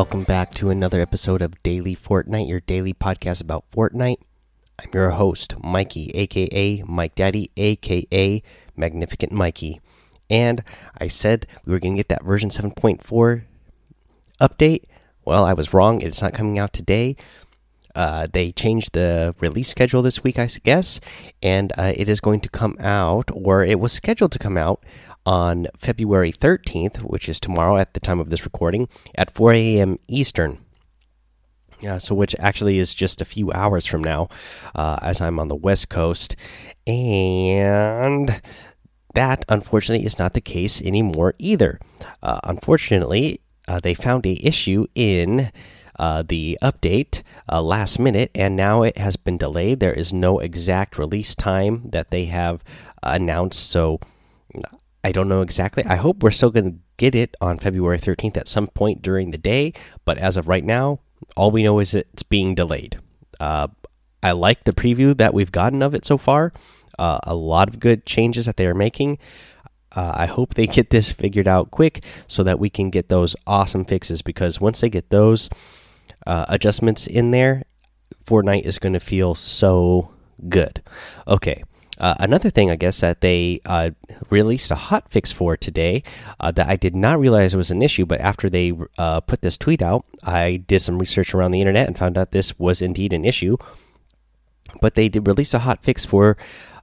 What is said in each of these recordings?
Welcome back to another episode of Daily Fortnite, your daily podcast about Fortnite. I'm your host, Mikey, aka Mike Daddy, aka Magnificent Mikey. And I said we were going to get that version 7.4 update. Well, I was wrong. It's not coming out today. Uh, they changed the release schedule this week, I guess, and uh, it is going to come out, or it was scheduled to come out on February 13th, which is tomorrow at the time of this recording, at 4 a.m. Eastern. So which actually is just a few hours from now, uh, as I'm on the West Coast, and that unfortunately is not the case anymore either. Uh, unfortunately, uh, they found a issue in uh, the update uh, last minute, and now it has been delayed. There is no exact release time that they have announced, so I don't know exactly. I hope we're still going to get it on February 13th at some point during the day, but as of right now, all we know is it's being delayed. Uh, I like the preview that we've gotten of it so far. Uh, a lot of good changes that they are making. Uh, I hope they get this figured out quick so that we can get those awesome fixes because once they get those uh, adjustments in there, Fortnite is going to feel so good. Okay, uh, another thing, I guess, that they uh, released a hot fix for today uh, that I did not realize was an issue, but after they uh, put this tweet out, I did some research around the internet and found out this was indeed an issue. But they did release a hot fix for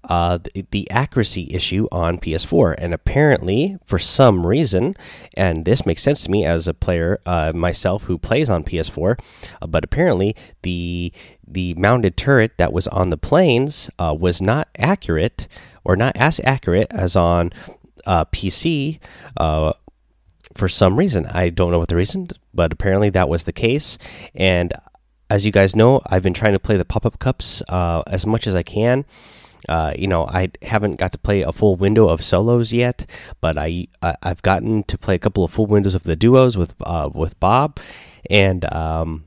uh, the, the, accuracy issue on PS4. And apparently, for some reason, and this makes sense to me as a player uh, myself who plays on PS4, uh, but apparently the the mounted turret that was on the planes uh, was not accurate or not as accurate as on uh, PC uh, for some reason. I don't know what the reason, but apparently that was the case. And as you guys know, I've been trying to play the pop up cups as much as I can. Uh, you know, I haven't got to play a full window of solos yet, but I I've gotten to play a couple of full windows of the duos with uh, with Bob, and um,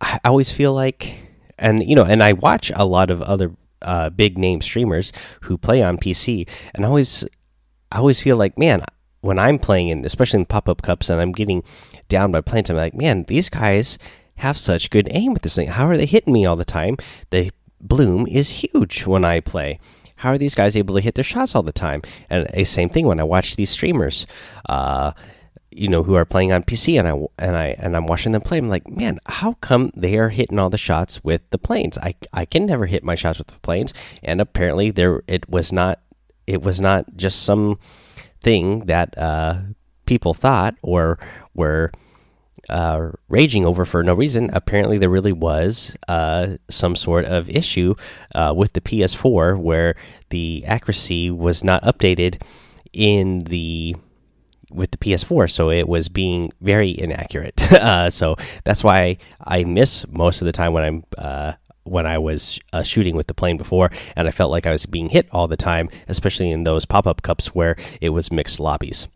I always feel like, and you know, and I watch a lot of other uh, big name streamers who play on PC, and I always I always feel like, man, when I'm playing, and especially in pop up cups, and I'm getting down by planes, I'm like, man, these guys have such good aim with this thing. How are they hitting me all the time? They bloom is huge when I play. How are these guys able to hit their shots all the time? And a same thing when I watch these streamers, uh, you know, who are playing on PC, and I and I and I'm watching them play. I'm like, man, how come they are hitting all the shots with the planes? I I can never hit my shots with the planes, and apparently there it was not it was not just some thing that uh, people thought or were uh, raging over for no reason. Apparently, there really was uh, some sort of issue uh, with the PS4 where the accuracy was not updated in the with the PS4, so it was being very inaccurate. Uh, so that's why I miss most of the time when I'm uh, when I was uh, shooting with the plane before, and I felt like I was being hit all the time, especially in those pop up cups where it was mixed lobbies.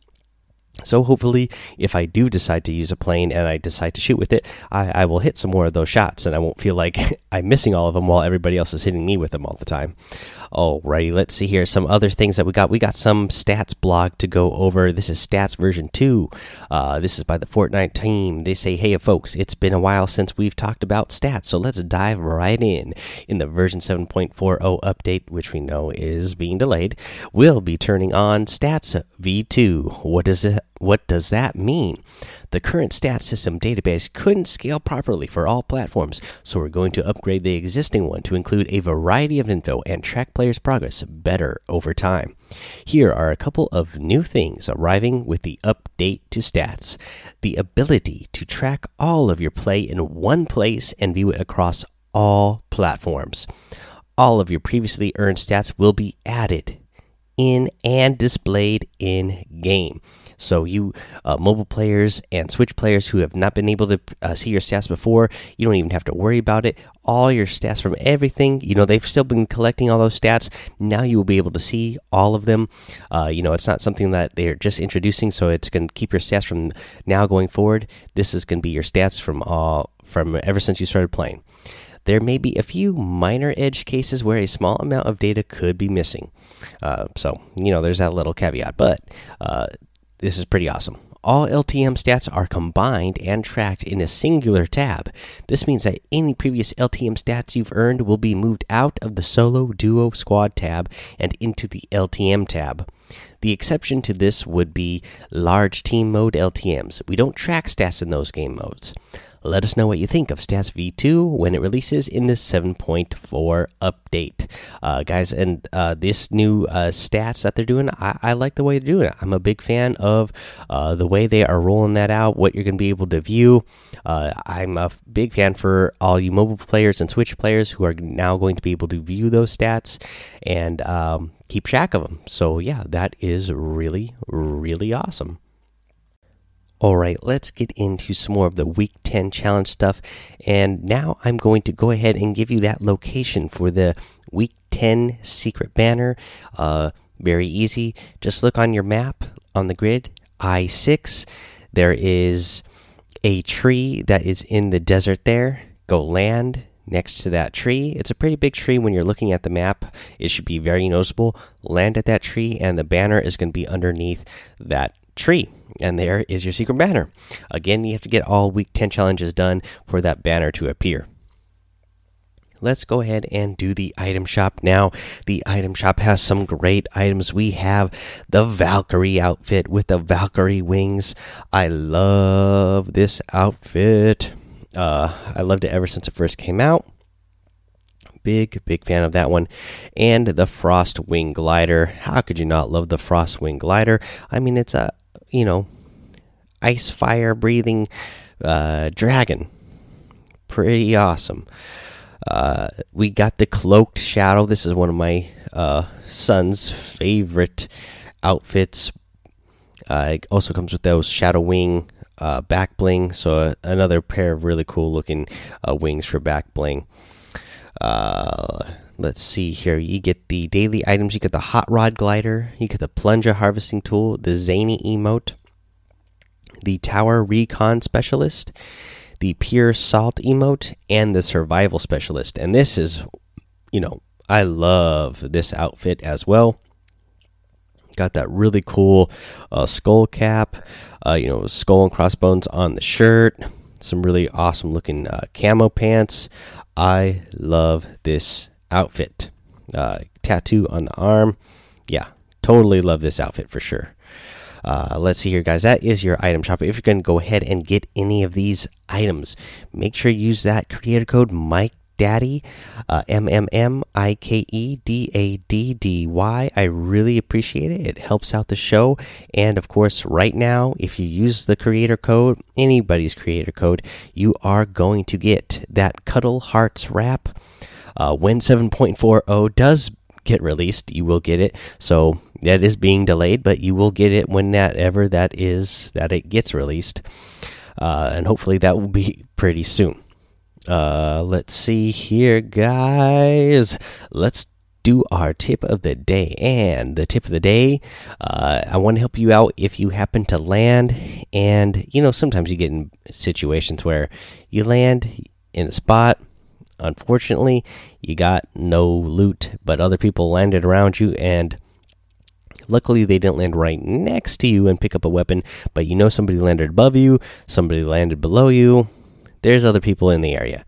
So hopefully, if I do decide to use a plane and I decide to shoot with it, I, I, will hit some more of those shots, and I won't feel like I'm missing all of them while everybody else is hitting me with them all the time. Alrighty, let's see here. Some other things that we got. We got some stats blog to go over. This is stats version 2. Uh, this is by the Fortnite team. They say, hey, folks, it's been a while since we've talked about stats, so let's dive right in. In the version 7.40 update, which we know is being delayed, we'll be turning on stats v2. What does it what does that mean? The current stat system database couldn't scale properly for all platforms, so we're going to upgrade the existing one to include a variety of info and track players' progress better over time. Here are a couple of new things arriving with the update to stats the ability to track all of your play in one place and view it across all platforms. All of your previously earned stats will be added in and displayed in game. So you uh, mobile players and Switch players who have not been able to uh, see your stats before, you don't even have to worry about it. All your stats from everything, you know, they've still been collecting all those stats. Now you will be able to see all of them. Uh, you know, it's not something that they're just introducing, so it's going to keep your stats from now going forward. This is going to be your stats from all from ever since you started playing. There may be a few minor edge cases where a small amount of data could be missing. Uh, so, you know, there's that little caveat. But uh, this is pretty awesome. all LTM stats are combined and tracked in a singular tab. This means that any previous LTM stats you've earned will be moved out of the solo, duo, squad tab and into the LTM tab. The exception to this would be large team mode LTMs. We don't track stats in those game modes. Let us know what you think of Stats V2 when it releases in the 7.4 update. Uh, guys, and uh, this new uh, stats that they're doing, I, I, like the way they're doing it. I'm a big fan of uh, the way they are rolling that out, what you're going to be able to view. Uh, I'm a big fan for all you mobile players and Switch players who are now going to be able to view those stats and um, keep track of them. So, yeah, that is really, really awesome. All right, let's get into some more of the week 10 challenge stuff. And now I'm going to go ahead and give you that location for the week 10 secret banner. Uh, very easy. Just look on your map on the grid, I 6. There is a tree that is in the desert there. Go land next to that tree. It's a pretty big tree when you're looking at the map. It should be very noticeable. Land at that tree, and the banner is going to be underneath that tree. And there is your secret banner. Again, you have to get all week 10 challenges done for that banner to appear. Let's go ahead and do the item shop now. The item shop has some great items. We have the Valkyrie outfit with the Valkyrie wings. I love this outfit. Uh, I loved it ever since it first came out big, big fan of that one. And the Frost Wing Glider. How could you not love the Frost Wing Glider? I mean, it's a you know, ice fire breathing uh, dragon. Pretty awesome. Uh, we got the cloaked shadow. This is one of my uh, son's favorite outfits. Uh, it also comes with those shadow wing uh, back bling. So uh, another pair of really cool looking uh, wings for back bling. Uh, let's see here. You get the daily items. You get the hot rod glider. You get the plunger harvesting tool. The zany emote. The tower recon specialist. The pure salt emote and the survival specialist. And this is, you know, I love this outfit as well. Got that really cool uh, skull cap, uh, you know, skull and crossbones on the shirt. Some really awesome looking uh, camo pants. I love this outfit. Uh, tattoo on the arm. Yeah, totally love this outfit for sure. Uh, let's see here, guys. That is your item shop. If you're going to go ahead and get any of these items, make sure you use that creator code Mike Daddy, uh, M M M I K E D A D D Y. I really appreciate it. It helps out the show. And of course, right now, if you use the creator code, anybody's creator code, you are going to get that Cuddle Hearts wrap. Uh, when 7.40 does get released, you will get it. So that is being delayed, but you will get it whenever that is that it gets released. Uh, and hopefully that will be pretty soon. Uh, let's see here, guys. Let's do our tip of the day. And the tip of the day, uh, I want to help you out if you happen to land. And, you know, sometimes you get in situations where you land in a spot. Unfortunately, you got no loot, but other people landed around you. And luckily, they didn't land right next to you and pick up a weapon. But you know, somebody landed above you, somebody landed below you there's other people in the area.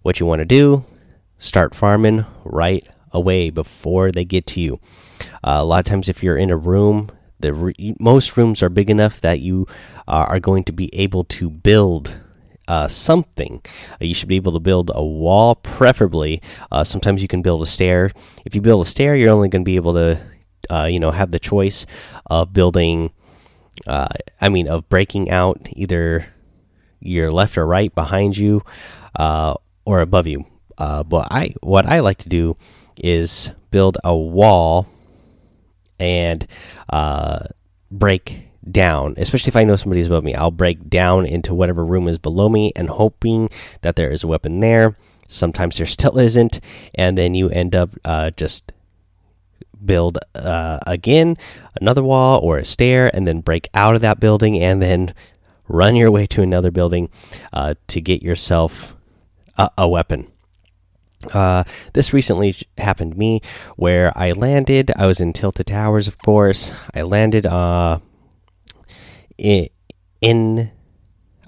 What you want to do, start farming right away before they get to you. Uh, a lot of times, if you're in a room, the re most rooms are big enough that you uh, are going to be able to build uh, something. Uh, you should be able to build a wall, preferably. Uh, sometimes you can build a stair. If you build a stair, you're only going to be able to, uh, you know, have the choice of building. I mean, of breaking out either your left or right behind you uh, or above you. Uh, but I what I like to do is build a wall and uh, break down, especially if I know somebody's above me. I'll break down into whatever room is below me and hoping that there is a weapon there. Sometimes there still isn't, and then you end up uh, just build uh, again another wall or a stair and then break out of that building and then run your way to another building uh, to get yourself a, a weapon. Uh, this recently happened to me where I landed. I was in Tilted Towers, of course. I landed uh, in.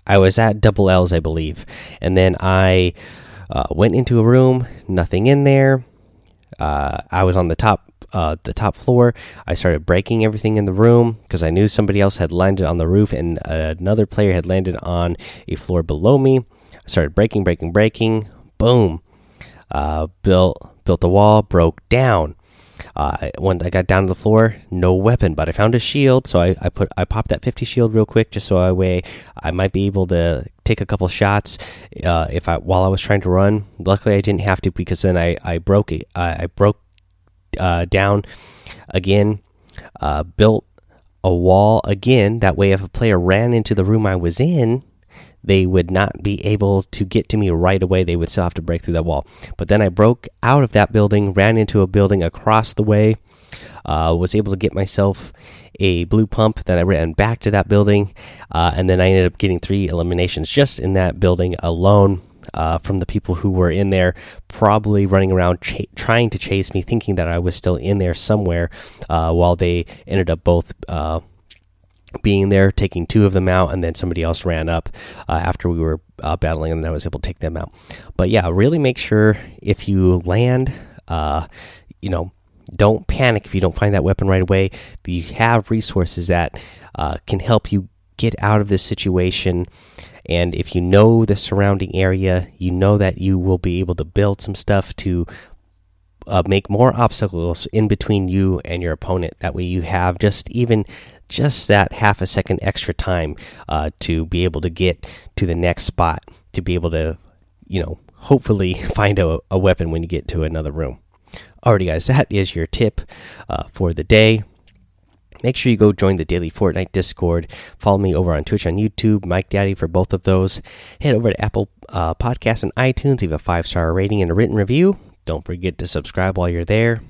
I was at double L's, I believe, and then I uh, went into a room, nothing in there. Uh, I was on the top uh, the top floor. I started breaking everything in the room because I knew somebody else had landed on the roof and another player had landed on a floor below me. I started breaking, breaking, breaking. Boom. Uh, built built a wall, broke down. Uh, when I got down to the floor, no weapon, but I found a shield, so I, I put I popped that 50 shield real quick, just so I way I might be able to take a couple shots uh, if I while I was trying to run. Luckily, I didn't have to because then I I broke it. I, I broke uh, down again, uh, built a wall again. That way, if a player ran into the room I was in, they would not be able to get to me right away. They would still have to break through that wall. But then I broke out of that building, ran into a building across the way, uh, was able to get myself a blue pump. Then I ran back to that building, uh, and then I ended up getting three eliminations just in that building alone. Uh, from the people who were in there, probably running around trying to chase me, thinking that I was still in there somewhere, uh, while they ended up both uh, being there, taking two of them out, and then somebody else ran up uh, after we were uh, battling, and I was able to take them out. But yeah, really make sure if you land, uh, you know, don't panic if you don't find that weapon right away. You have resources that can help you get out of this situation. And if you know the surrounding area, you know that you will be able to build some stuff to uh, make more obstacles in between you and your opponent. That way, you have just even just that half a second extra time uh, to be able to get to the next spot, to be able to, you know, hopefully find a, a weapon when you get to another room. Alrighty, guys, that is your tip uh, for the day. Make sure you go join the daily Fortnite Discord. Follow me over on Twitch and YouTube, Mike Daddy for both of those. Head over to Apple uh, Podcasts and iTunes, leave a five star rating and a written review. Don't forget to subscribe while you're there.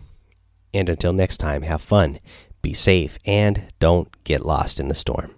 And until next time, have fun be safe, and don't get lost in the storm.